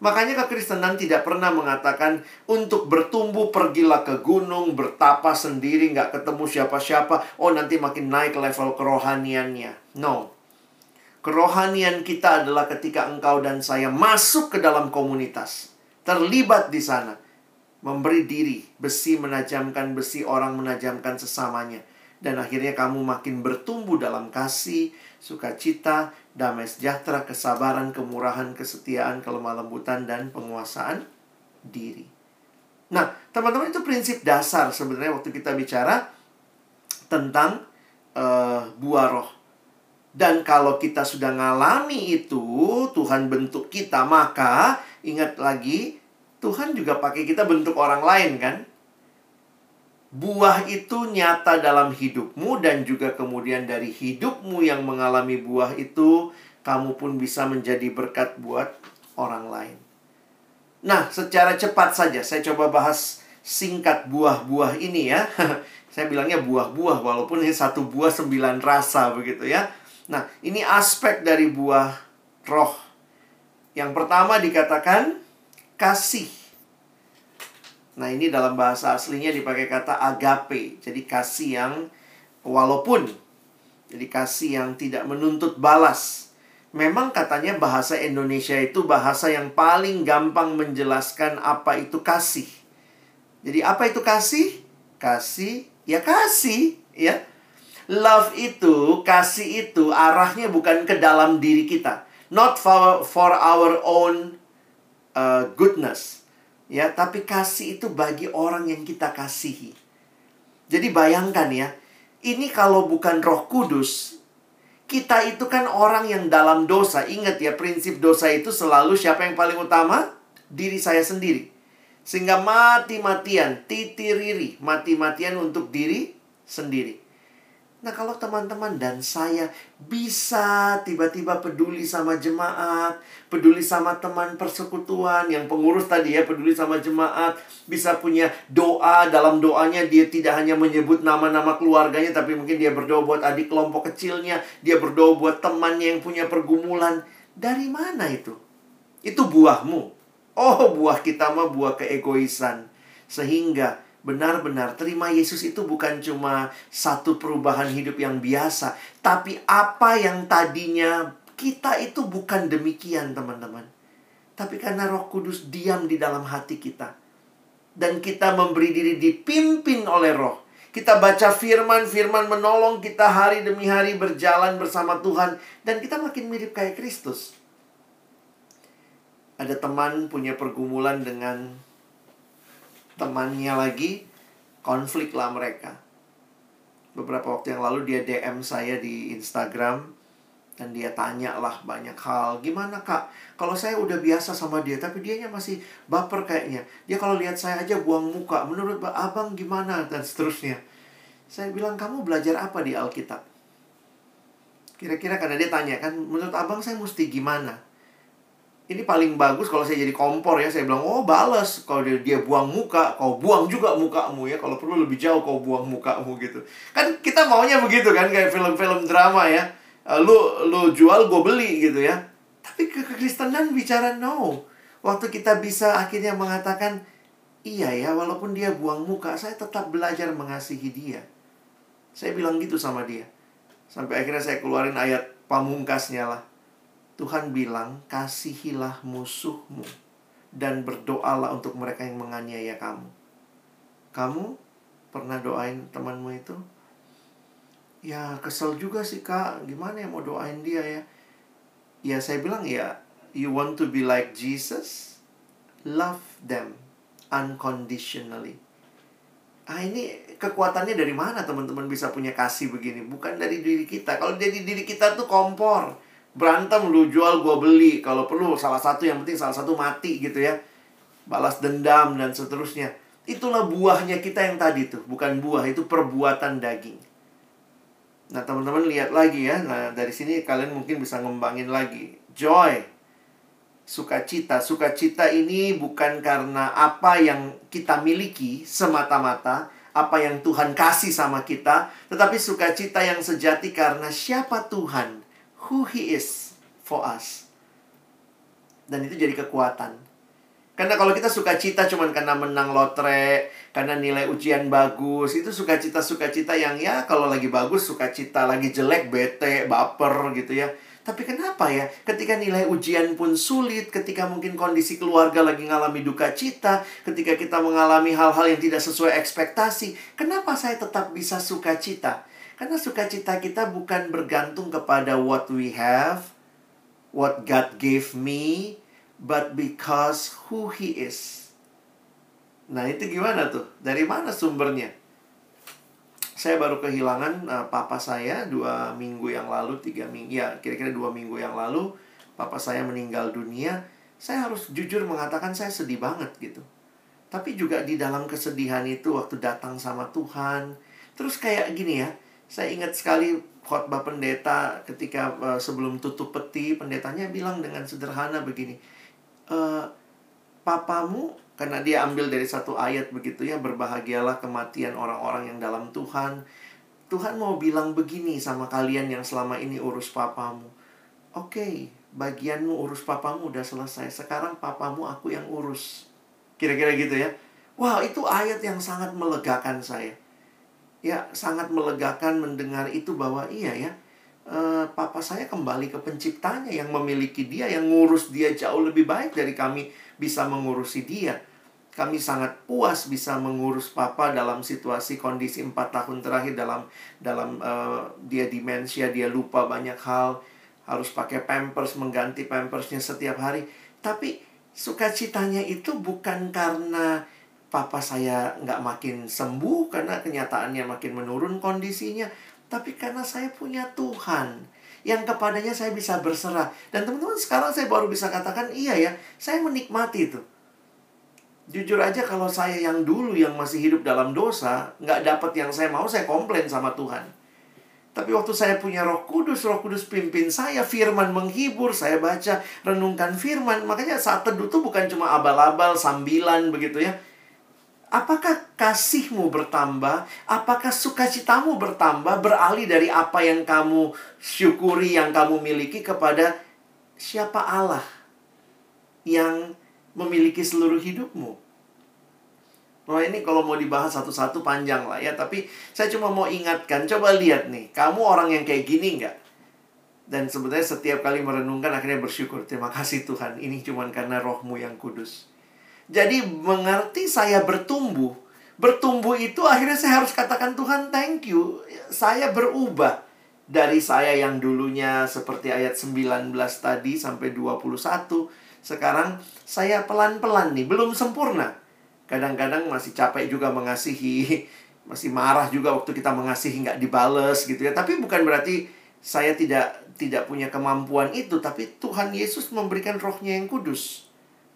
Makanya kekristenan tidak pernah mengatakan untuk bertumbuh pergilah ke gunung, bertapa sendiri, nggak ketemu siapa-siapa. Oh nanti makin naik level kerohaniannya. No. Kerohanian kita adalah ketika engkau dan saya masuk ke dalam komunitas. Terlibat di sana. Memberi diri. Besi menajamkan besi, orang menajamkan sesamanya. Dan akhirnya kamu makin bertumbuh dalam kasih, sukacita, damai sejahtera, kesabaran, kemurahan, kesetiaan, kelemah lembutan, dan penguasaan diri. Nah, teman-teman itu prinsip dasar sebenarnya waktu kita bicara tentang uh, buah roh. Dan kalau kita sudah ngalami itu, Tuhan bentuk kita, maka ingat lagi, Tuhan juga pakai kita bentuk orang lain kan? buah itu nyata dalam hidupmu dan juga kemudian dari hidupmu yang mengalami buah itu kamu pun bisa menjadi berkat buat orang lain. Nah, secara cepat saja saya coba bahas singkat buah-buah ini ya. saya bilangnya buah-buah walaupun ini satu buah sembilan rasa begitu ya. Nah, ini aspek dari buah roh. Yang pertama dikatakan kasih. Nah, ini dalam bahasa aslinya dipakai kata agape. Jadi kasih yang walaupun jadi kasih yang tidak menuntut balas. Memang katanya bahasa Indonesia itu bahasa yang paling gampang menjelaskan apa itu kasih. Jadi apa itu kasih? Kasih ya kasih, ya. Love itu, kasih itu arahnya bukan ke dalam diri kita. Not for, for our own uh, goodness Ya, tapi kasih itu bagi orang yang kita kasihi. Jadi bayangkan ya, ini kalau bukan Roh Kudus, kita itu kan orang yang dalam dosa. Ingat ya, prinsip dosa itu selalu siapa yang paling utama? Diri saya sendiri. Sehingga mati-matian, titiriri, mati-matian untuk diri sendiri. Nah, kalau teman-teman dan saya bisa tiba-tiba peduli sama jemaat, peduli sama teman persekutuan, yang pengurus tadi ya, peduli sama jemaat, bisa punya doa, dalam doanya dia tidak hanya menyebut nama-nama keluarganya, tapi mungkin dia berdoa buat adik kelompok kecilnya, dia berdoa buat temannya yang punya pergumulan. Dari mana itu? Itu buahmu. Oh, buah kita mah buah keegoisan. Sehingga benar-benar terima Yesus itu bukan cuma satu perubahan hidup yang biasa, tapi apa yang tadinya kita itu bukan demikian, teman-teman. Tapi karena Roh Kudus diam di dalam hati kita, dan kita memberi diri dipimpin oleh Roh. Kita baca firman, firman menolong kita hari demi hari berjalan bersama Tuhan, dan kita makin mirip kayak Kristus. Ada teman punya pergumulan dengan temannya lagi konflik lah mereka. Beberapa waktu yang lalu dia DM saya di Instagram dan dia tanya lah banyak hal. Gimana kak? Kalau saya udah biasa sama dia tapi dianya masih baper kayaknya. Dia kalau lihat saya aja buang muka. Menurut abang gimana? dan seterusnya. Saya bilang kamu belajar apa di Alkitab? Kira-kira karena dia tanya kan menurut abang saya mesti gimana ini paling bagus kalau saya jadi kompor ya saya bilang oh balas kalau dia, dia buang muka kau buang juga mukamu ya. Kalau perlu lebih jauh kau buang mukamu gitu. Kan kita maunya begitu kan kayak film-film drama ya. Eh, lu lu jual gue beli gitu ya. Tapi ke kekristenan bicara no. Waktu kita bisa akhirnya mengatakan iya ya walaupun dia buang muka saya tetap belajar mengasihi dia. Saya bilang gitu sama dia. Sampai akhirnya saya keluarin ayat pamungkasnya lah Tuhan bilang, kasihilah musuhmu dan berdoalah untuk mereka yang menganiaya kamu. Kamu pernah doain temanmu itu? Ya kesel juga sih kak, gimana ya mau doain dia ya? Ya saya bilang ya, you want to be like Jesus? Love them unconditionally. Ah ini kekuatannya dari mana teman-teman bisa punya kasih begini? Bukan dari diri kita. Kalau dari diri kita tuh kompor berantem lu jual gue beli kalau perlu salah satu yang penting salah satu mati gitu ya balas dendam dan seterusnya. Itulah buahnya kita yang tadi tuh, bukan buah, itu perbuatan daging. Nah, teman-teman lihat lagi ya. Nah, dari sini kalian mungkin bisa ngembangin lagi. Joy. Sukacita. Sukacita ini bukan karena apa yang kita miliki semata-mata, apa yang Tuhan kasih sama kita, tetapi sukacita yang sejati karena siapa Tuhan, who he is for us. Dan itu jadi kekuatan. Karena kalau kita suka cita cuman karena menang lotre, karena nilai ujian bagus, itu suka cita-suka cita yang ya kalau lagi bagus suka cita, lagi jelek bete, baper gitu ya. Tapi kenapa ya? Ketika nilai ujian pun sulit, ketika mungkin kondisi keluarga lagi ngalami duka cita, ketika kita mengalami hal-hal yang tidak sesuai ekspektasi, kenapa saya tetap bisa suka cita? Karena sukacita kita bukan bergantung kepada what we have, what God gave me, but because who he is. Nah, itu gimana tuh? Dari mana sumbernya? Saya baru kehilangan uh, papa saya dua minggu yang lalu, tiga minggu, ya kira-kira dua minggu yang lalu, papa saya meninggal dunia. Saya harus jujur mengatakan saya sedih banget gitu. Tapi juga di dalam kesedihan itu waktu datang sama Tuhan, terus kayak gini ya, saya ingat sekali khotbah pendeta ketika uh, sebelum tutup peti, pendetanya bilang dengan sederhana begini, uh, papamu karena dia ambil dari satu ayat begitu ya berbahagialah kematian orang-orang yang dalam Tuhan. Tuhan mau bilang begini sama kalian yang selama ini urus papamu. Oke, okay, bagianmu urus papamu udah selesai. Sekarang papamu aku yang urus. Kira-kira gitu ya. Wah, itu ayat yang sangat melegakan saya. Ya, sangat melegakan mendengar itu bahwa iya ya uh, papa saya kembali ke penciptanya yang memiliki dia, yang ngurus dia jauh lebih baik dari kami bisa mengurusi dia. Kami sangat puas bisa mengurus papa dalam situasi kondisi empat tahun terakhir dalam dalam uh, dia demensia, dia lupa banyak hal, harus pakai pampers, mengganti pampersnya setiap hari. Tapi sukacitanya itu bukan karena papa saya nggak makin sembuh karena kenyataannya makin menurun kondisinya, tapi karena saya punya Tuhan yang kepadanya saya bisa berserah. Dan teman-teman sekarang saya baru bisa katakan iya ya, saya menikmati itu. Jujur aja kalau saya yang dulu yang masih hidup dalam dosa, nggak dapat yang saya mau, saya komplain sama Tuhan. Tapi waktu saya punya roh kudus, roh kudus pimpin saya, firman menghibur, saya baca, renungkan firman. Makanya saat teduh itu bukan cuma abal-abal, sambilan begitu ya Apakah kasihmu bertambah? Apakah sukacitamu bertambah beralih dari apa yang kamu syukuri, yang kamu miliki kepada siapa Allah yang memiliki seluruh hidupmu? Wah ini kalau mau dibahas satu-satu panjang lah ya Tapi saya cuma mau ingatkan Coba lihat nih Kamu orang yang kayak gini nggak? Dan sebenarnya setiap kali merenungkan akhirnya bersyukur Terima kasih Tuhan Ini cuma karena rohmu yang kudus jadi mengerti saya bertumbuh. Bertumbuh itu akhirnya saya harus katakan Tuhan thank you. Saya berubah. Dari saya yang dulunya seperti ayat 19 tadi sampai 21. Sekarang saya pelan-pelan nih. Belum sempurna. Kadang-kadang masih capek juga mengasihi. Masih marah juga waktu kita mengasihi nggak dibales gitu ya. Tapi bukan berarti saya tidak tidak punya kemampuan itu. Tapi Tuhan Yesus memberikan rohnya yang kudus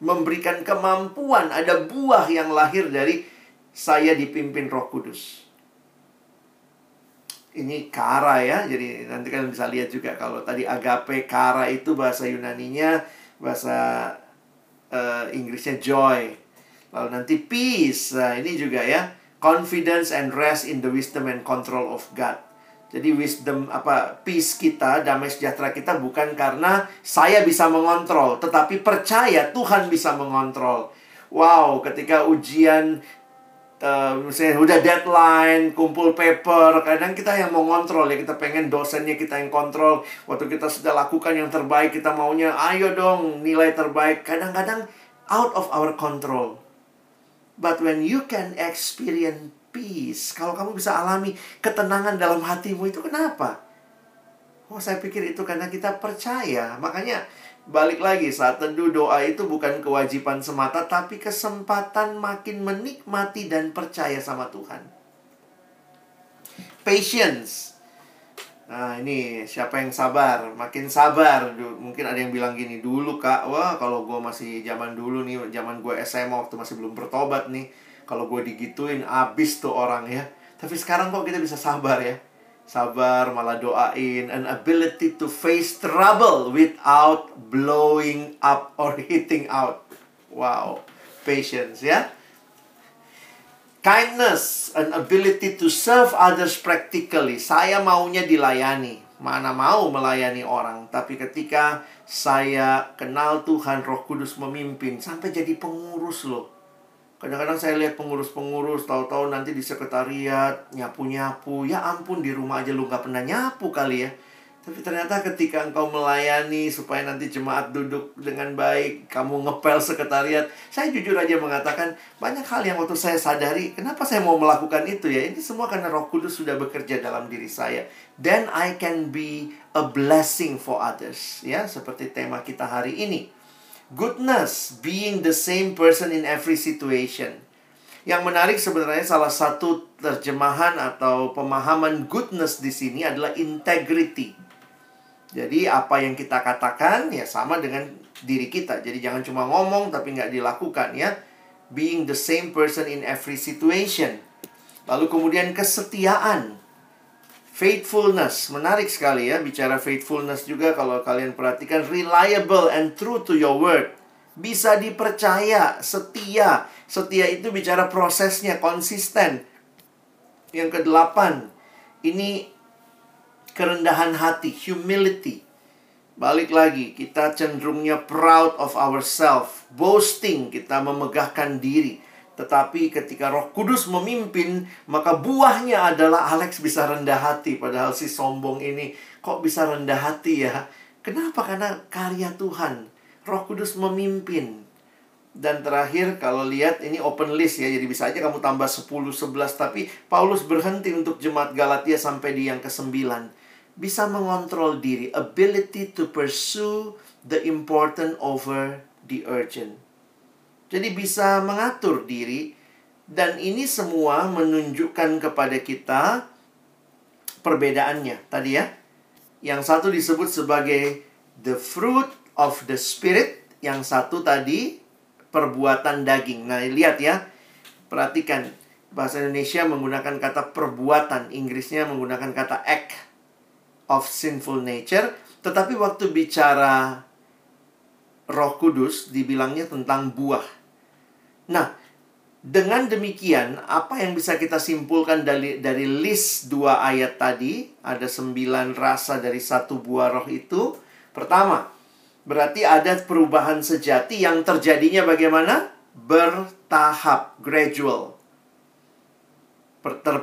memberikan kemampuan, ada buah yang lahir dari saya dipimpin Roh Kudus. Ini kara ya, jadi nanti kalian bisa lihat juga kalau tadi agape kara itu bahasa Yunaninya, bahasa uh, Inggrisnya joy. Lalu nanti peace, nah ini juga ya, confidence and rest in the wisdom and control of God. Jadi wisdom apa peace kita, damai sejahtera kita bukan karena saya bisa mengontrol, tetapi percaya Tuhan bisa mengontrol. Wow, ketika ujian uh, misalnya udah deadline, kumpul paper, kadang kita yang mau ngontrol ya, kita pengen dosennya kita yang kontrol. Waktu kita sudah lakukan yang terbaik, kita maunya ayo dong nilai terbaik. Kadang-kadang out of our control. But when you can experience peace, kalau kamu bisa alami ketenangan dalam hatimu itu kenapa? Oh, saya pikir itu karena kita percaya. Makanya balik lagi saat teduh doa itu bukan kewajiban semata tapi kesempatan makin menikmati dan percaya sama Tuhan. Patience. Nah ini siapa yang sabar Makin sabar Mungkin ada yang bilang gini Dulu kak Wah kalau gue masih zaman dulu nih Zaman gue SMA waktu masih belum bertobat nih Kalau gue digituin Abis tuh orang ya Tapi sekarang kok kita bisa sabar ya Sabar malah doain An ability to face trouble Without blowing up or hitting out Wow Patience ya Kindness, an ability to serve others practically. Saya maunya dilayani. Mana mau melayani orang. Tapi ketika saya kenal Tuhan, Roh Kudus memimpin. Sampai jadi pengurus loh. Kadang-kadang saya lihat pengurus-pengurus, tahu-tahu nanti di sekretariat, nyapu-nyapu. Ya ampun, di rumah aja lu gak pernah nyapu kali ya. Tapi ternyata ketika engkau melayani supaya nanti jemaat duduk dengan baik, kamu ngepel sekretariat, saya jujur aja mengatakan banyak hal yang waktu saya sadari, kenapa saya mau melakukan itu ya? Ini semua karena Roh Kudus sudah bekerja dalam diri saya. Then I can be a blessing for others, ya, seperti tema kita hari ini. Goodness, being the same person in every situation. Yang menarik sebenarnya salah satu terjemahan atau pemahaman goodness di sini adalah integrity. Jadi apa yang kita katakan ya sama dengan diri kita. Jadi jangan cuma ngomong tapi nggak dilakukan ya. Being the same person in every situation. Lalu kemudian kesetiaan. Faithfulness, menarik sekali ya bicara faithfulness juga kalau kalian perhatikan reliable and true to your word. Bisa dipercaya, setia. Setia itu bicara prosesnya konsisten. Yang kedelapan, ini kerendahan hati, humility. Balik lagi, kita cenderungnya proud of ourselves, boasting, kita memegahkan diri. Tetapi ketika Roh Kudus memimpin, maka buahnya adalah Alex bisa rendah hati. Padahal si sombong ini kok bisa rendah hati ya? Kenapa? Karena karya Tuhan. Roh Kudus memimpin. Dan terakhir kalau lihat ini open list ya. Jadi bisa aja kamu tambah 10 11 tapi Paulus berhenti untuk jemaat Galatia sampai di yang ke-9 bisa mengontrol diri, ability to pursue the important over the urgent. Jadi bisa mengatur diri dan ini semua menunjukkan kepada kita perbedaannya tadi ya. Yang satu disebut sebagai the fruit of the spirit, yang satu tadi perbuatan daging. Nah, lihat ya. Perhatikan bahasa Indonesia menggunakan kata perbuatan, Inggrisnya menggunakan kata act of sinful nature, tetapi waktu bicara Roh Kudus dibilangnya tentang buah. Nah, dengan demikian, apa yang bisa kita simpulkan dari dari list dua ayat tadi, ada sembilan rasa dari satu buah roh itu. Pertama, berarti ada perubahan sejati yang terjadinya bagaimana? Bertahap, gradual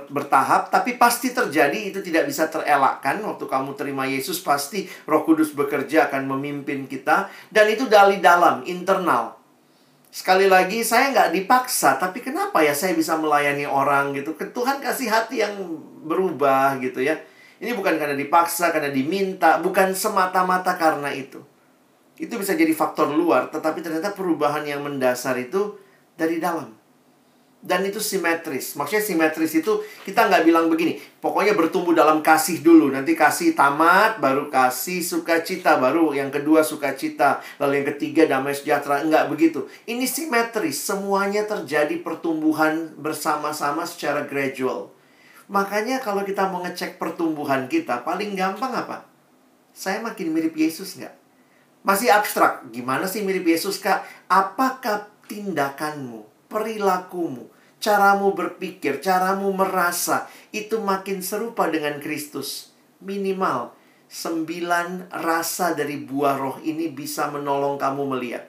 bertahap, tapi pasti terjadi itu tidak bisa terelakkan. Waktu kamu terima Yesus, pasti Roh Kudus bekerja akan memimpin kita, dan itu dari dalam, internal. Sekali lagi, saya nggak dipaksa, tapi kenapa ya saya bisa melayani orang gitu? Tuhan kasih hati yang berubah gitu ya. Ini bukan karena dipaksa, karena diminta, bukan semata-mata karena itu. Itu bisa jadi faktor luar, tetapi ternyata perubahan yang mendasar itu dari dalam dan itu simetris. Maksudnya simetris itu kita nggak bilang begini, pokoknya bertumbuh dalam kasih dulu, nanti kasih tamat, baru kasih sukacita, baru yang kedua sukacita, lalu yang ketiga damai sejahtera. Enggak begitu. Ini simetris, semuanya terjadi pertumbuhan bersama-sama secara gradual. Makanya kalau kita mau ngecek pertumbuhan kita, paling gampang apa? Saya makin mirip Yesus nggak? Masih abstrak. Gimana sih mirip Yesus, Kak? Apakah tindakanmu, perilakumu, caramu berpikir, caramu merasa itu makin serupa dengan Kristus. Minimal sembilan rasa dari buah roh ini bisa menolong kamu melihat.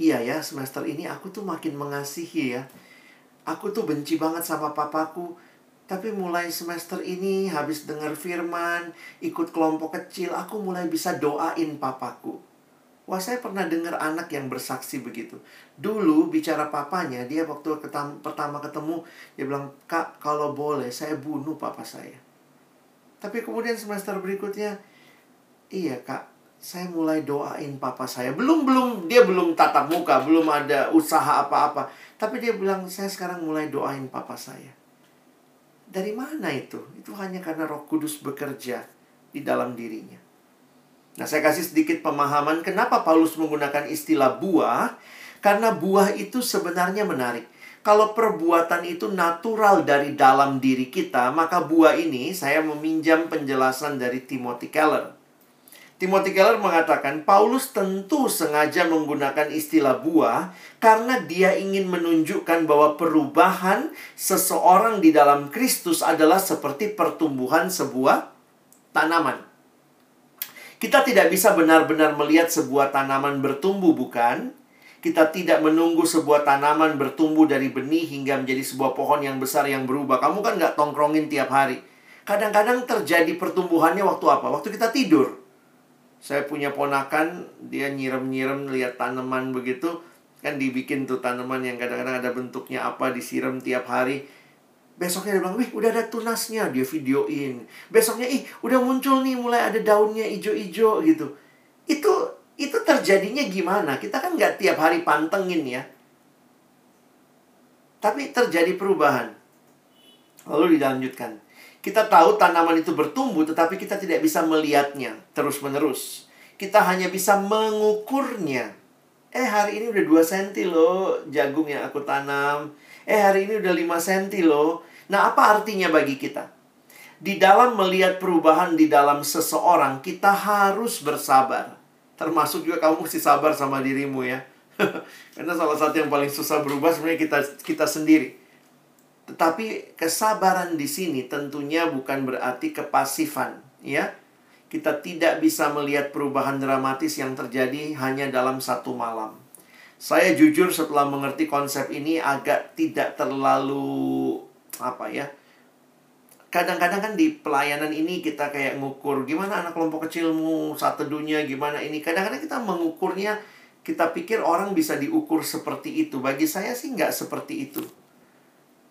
Iya ya, semester ini aku tuh makin mengasihi ya. Aku tuh benci banget sama papaku. Tapi mulai semester ini habis dengar firman, ikut kelompok kecil, aku mulai bisa doain papaku. Wah, saya pernah dengar anak yang bersaksi begitu. Dulu bicara papanya, dia waktu pertama ketemu, dia bilang, "Kak, kalau boleh saya bunuh papa saya." Tapi kemudian semester berikutnya, "Iya, Kak, saya mulai doain papa saya." Belum belum dia belum tatap muka, belum ada usaha apa-apa. Tapi dia bilang, "Saya sekarang mulai doain papa saya." Dari mana itu? Itu hanya karena Roh Kudus bekerja di dalam dirinya. Nah, saya kasih sedikit pemahaman kenapa Paulus menggunakan istilah buah, karena buah itu sebenarnya menarik. Kalau perbuatan itu natural dari dalam diri kita, maka buah ini saya meminjam penjelasan dari Timothy Keller. Timothy Keller mengatakan Paulus tentu sengaja menggunakan istilah buah karena dia ingin menunjukkan bahwa perubahan seseorang di dalam Kristus adalah seperti pertumbuhan sebuah tanaman. Kita tidak bisa benar-benar melihat sebuah tanaman bertumbuh, bukan? Kita tidak menunggu sebuah tanaman bertumbuh dari benih hingga menjadi sebuah pohon yang besar yang berubah. Kamu kan nggak tongkrongin tiap hari. Kadang-kadang terjadi pertumbuhannya waktu apa? Waktu kita tidur. Saya punya ponakan, dia nyirem-nyirem lihat tanaman begitu. Kan dibikin tuh tanaman yang kadang-kadang ada bentuknya apa, disiram tiap hari. Besoknya dia bilang, wih udah ada tunasnya, dia videoin. Besoknya, ih udah muncul nih, mulai ada daunnya ijo-ijo gitu. Itu itu terjadinya gimana? Kita kan nggak tiap hari pantengin ya. Tapi terjadi perubahan. Lalu dilanjutkan. Kita tahu tanaman itu bertumbuh, tetapi kita tidak bisa melihatnya terus-menerus. Kita hanya bisa mengukurnya. Eh, hari ini udah 2 cm loh jagung yang aku tanam. Eh, hari ini udah 5 cm loh. Nah, apa artinya bagi kita? Di dalam melihat perubahan di dalam seseorang, kita harus bersabar. Termasuk juga kamu mesti sabar sama dirimu ya. Karena salah satu yang paling susah berubah sebenarnya kita kita sendiri. Tetapi kesabaran di sini tentunya bukan berarti kepasifan, ya. Kita tidak bisa melihat perubahan dramatis yang terjadi hanya dalam satu malam. Saya jujur setelah mengerti konsep ini agak tidak terlalu apa ya? Kadang-kadang kan di pelayanan ini kita kayak ngukur gimana anak kelompok kecilmu saat teduhnya gimana ini. Kadang-kadang kita mengukurnya kita pikir orang bisa diukur seperti itu. Bagi saya sih nggak seperti itu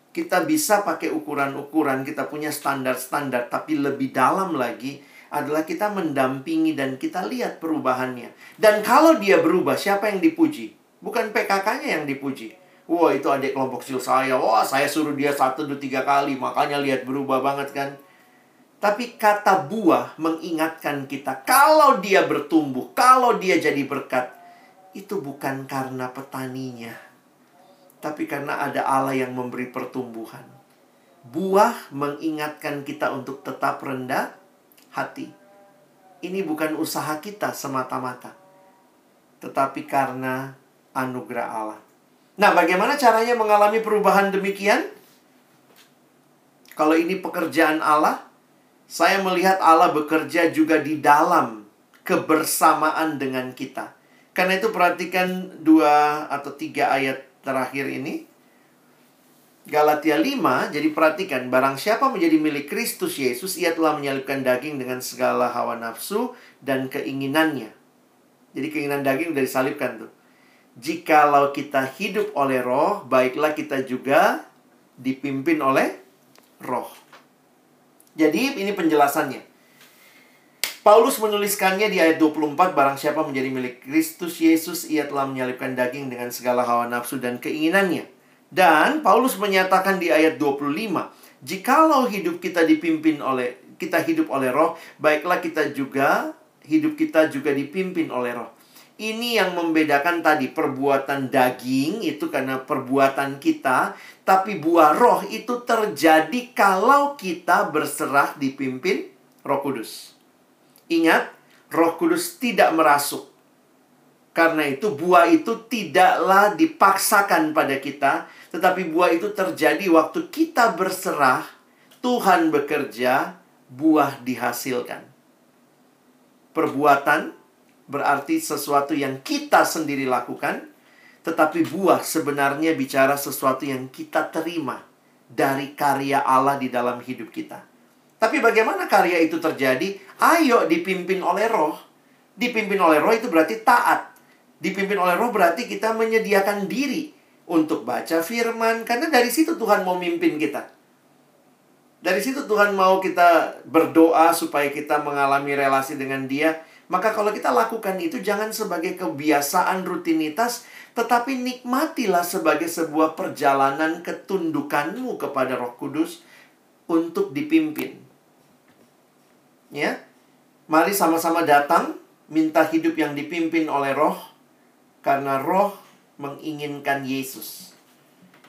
kita bisa pakai ukuran-ukuran, kita punya standar-standar, tapi lebih dalam lagi adalah kita mendampingi dan kita lihat perubahannya. Dan kalau dia berubah, siapa yang dipuji? Bukan PKK-nya yang dipuji. Wah, itu adik kelompok kecil saya. Wah, saya suruh dia satu, dua, tiga kali. Makanya lihat berubah banget kan. Tapi kata buah mengingatkan kita. Kalau dia bertumbuh, kalau dia jadi berkat. Itu bukan karena petaninya tapi karena ada Allah yang memberi pertumbuhan. Buah mengingatkan kita untuk tetap rendah hati. Ini bukan usaha kita semata-mata, tetapi karena anugerah Allah. Nah, bagaimana caranya mengalami perubahan demikian? Kalau ini pekerjaan Allah, saya melihat Allah bekerja juga di dalam kebersamaan dengan kita. Karena itu perhatikan dua atau tiga ayat terakhir ini Galatia 5, jadi perhatikan, barang siapa menjadi milik Kristus Yesus, ia telah menyalibkan daging dengan segala hawa nafsu dan keinginannya. Jadi keinginan daging sudah disalibkan tuh. Jikalau kita hidup oleh roh, baiklah kita juga dipimpin oleh roh. Jadi ini penjelasannya. Paulus menuliskannya di ayat 24, barang siapa menjadi milik Kristus Yesus, ia telah menyalibkan daging dengan segala hawa nafsu dan keinginannya. Dan Paulus menyatakan di ayat 25, jikalau hidup kita dipimpin oleh kita hidup oleh roh, baiklah kita juga hidup kita juga dipimpin oleh roh. Ini yang membedakan tadi perbuatan daging itu karena perbuatan kita, tapi buah roh itu terjadi kalau kita berserah dipimpin Roh Kudus. Ingat, Roh Kudus tidak merasuk. Karena itu buah itu tidaklah dipaksakan pada kita, tetapi buah itu terjadi waktu kita berserah, Tuhan bekerja, buah dihasilkan. Perbuatan berarti sesuatu yang kita sendiri lakukan, tetapi buah sebenarnya bicara sesuatu yang kita terima dari karya Allah di dalam hidup kita. Tapi bagaimana karya itu terjadi? Ayo dipimpin oleh roh. Dipimpin oleh roh itu berarti taat. Dipimpin oleh roh berarti kita menyediakan diri untuk baca firman. Karena dari situ Tuhan mau mimpin kita. Dari situ Tuhan mau kita berdoa supaya kita mengalami relasi dengan dia. Maka kalau kita lakukan itu jangan sebagai kebiasaan rutinitas. Tetapi nikmatilah sebagai sebuah perjalanan ketundukanmu kepada roh kudus untuk dipimpin. Ya. Mari sama-sama datang minta hidup yang dipimpin oleh Roh karena Roh menginginkan Yesus.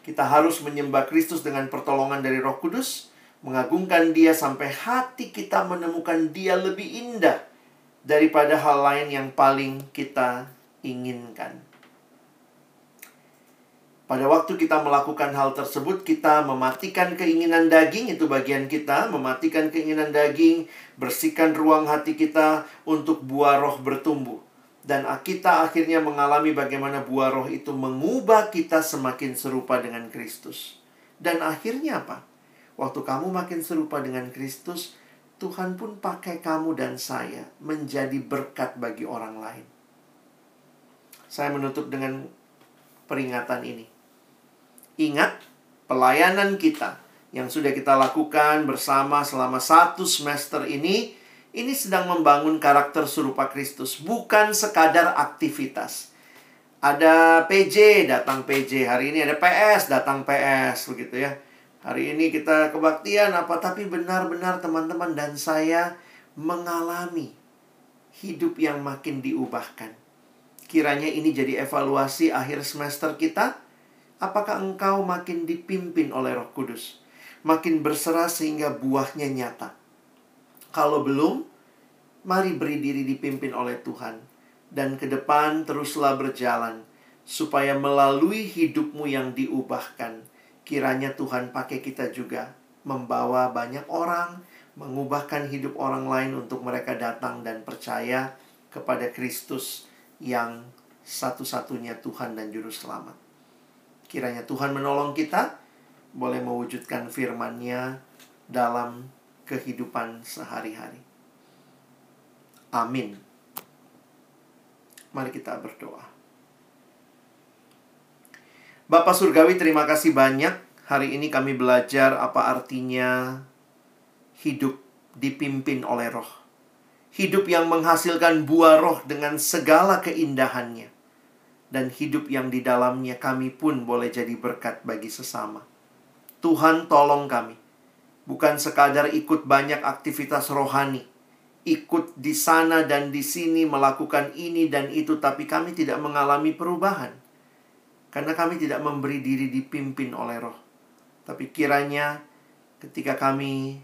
Kita harus menyembah Kristus dengan pertolongan dari Roh Kudus, mengagungkan Dia sampai hati kita menemukan Dia lebih indah daripada hal lain yang paling kita inginkan. Pada waktu kita melakukan hal tersebut, kita mematikan keinginan daging, itu bagian kita, mematikan keinginan daging, bersihkan ruang hati kita untuk buah roh bertumbuh. Dan kita akhirnya mengalami bagaimana buah roh itu mengubah kita semakin serupa dengan Kristus. Dan akhirnya apa? Waktu kamu makin serupa dengan Kristus, Tuhan pun pakai kamu dan saya menjadi berkat bagi orang lain. Saya menutup dengan peringatan ini Ingat, pelayanan kita yang sudah kita lakukan bersama selama satu semester ini, ini sedang membangun karakter serupa Kristus, bukan sekadar aktivitas. Ada PJ, datang PJ. Hari ini ada PS, datang PS, begitu ya. Hari ini kita kebaktian apa, tapi benar-benar teman-teman dan saya mengalami hidup yang makin diubahkan. Kiranya ini jadi evaluasi akhir semester kita Apakah engkau makin dipimpin oleh Roh Kudus? Makin berserah sehingga buahnya nyata. Kalau belum, mari beri diri dipimpin oleh Tuhan. Dan ke depan teruslah berjalan. Supaya melalui hidupmu yang diubahkan. Kiranya Tuhan pakai kita juga. Membawa banyak orang. Mengubahkan hidup orang lain untuk mereka datang dan percaya kepada Kristus yang satu-satunya Tuhan dan Juru Selamat. Kiranya Tuhan menolong kita boleh mewujudkan firman-Nya dalam kehidupan sehari-hari. Amin. Mari kita berdoa. Bapak Surgawi, terima kasih banyak. Hari ini kami belajar apa artinya hidup dipimpin oleh roh. Hidup yang menghasilkan buah roh dengan segala keindahannya dan hidup yang di dalamnya kami pun boleh jadi berkat bagi sesama. Tuhan tolong kami. Bukan sekadar ikut banyak aktivitas rohani. Ikut di sana dan di sini melakukan ini dan itu. Tapi kami tidak mengalami perubahan. Karena kami tidak memberi diri dipimpin oleh roh. Tapi kiranya ketika kami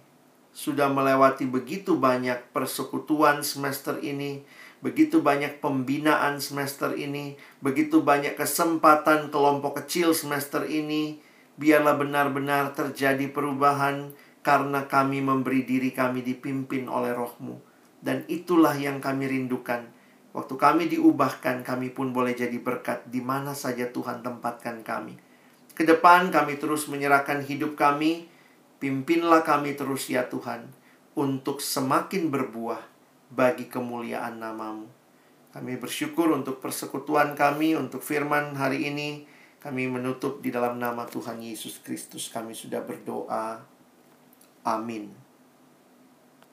sudah melewati begitu banyak persekutuan semester ini, begitu banyak pembinaan semester ini, begitu banyak kesempatan kelompok kecil semester ini. Biarlah benar-benar terjadi perubahan karena kami memberi diri kami dipimpin oleh rohmu. Dan itulah yang kami rindukan. Waktu kami diubahkan, kami pun boleh jadi berkat di mana saja Tuhan tempatkan kami. Ke depan kami terus menyerahkan hidup kami, pimpinlah kami terus ya Tuhan, untuk semakin berbuah bagi kemuliaan namamu. Kami bersyukur untuk persekutuan kami, untuk firman hari ini. Kami menutup di dalam nama Tuhan Yesus Kristus. Kami sudah berdoa. Amin.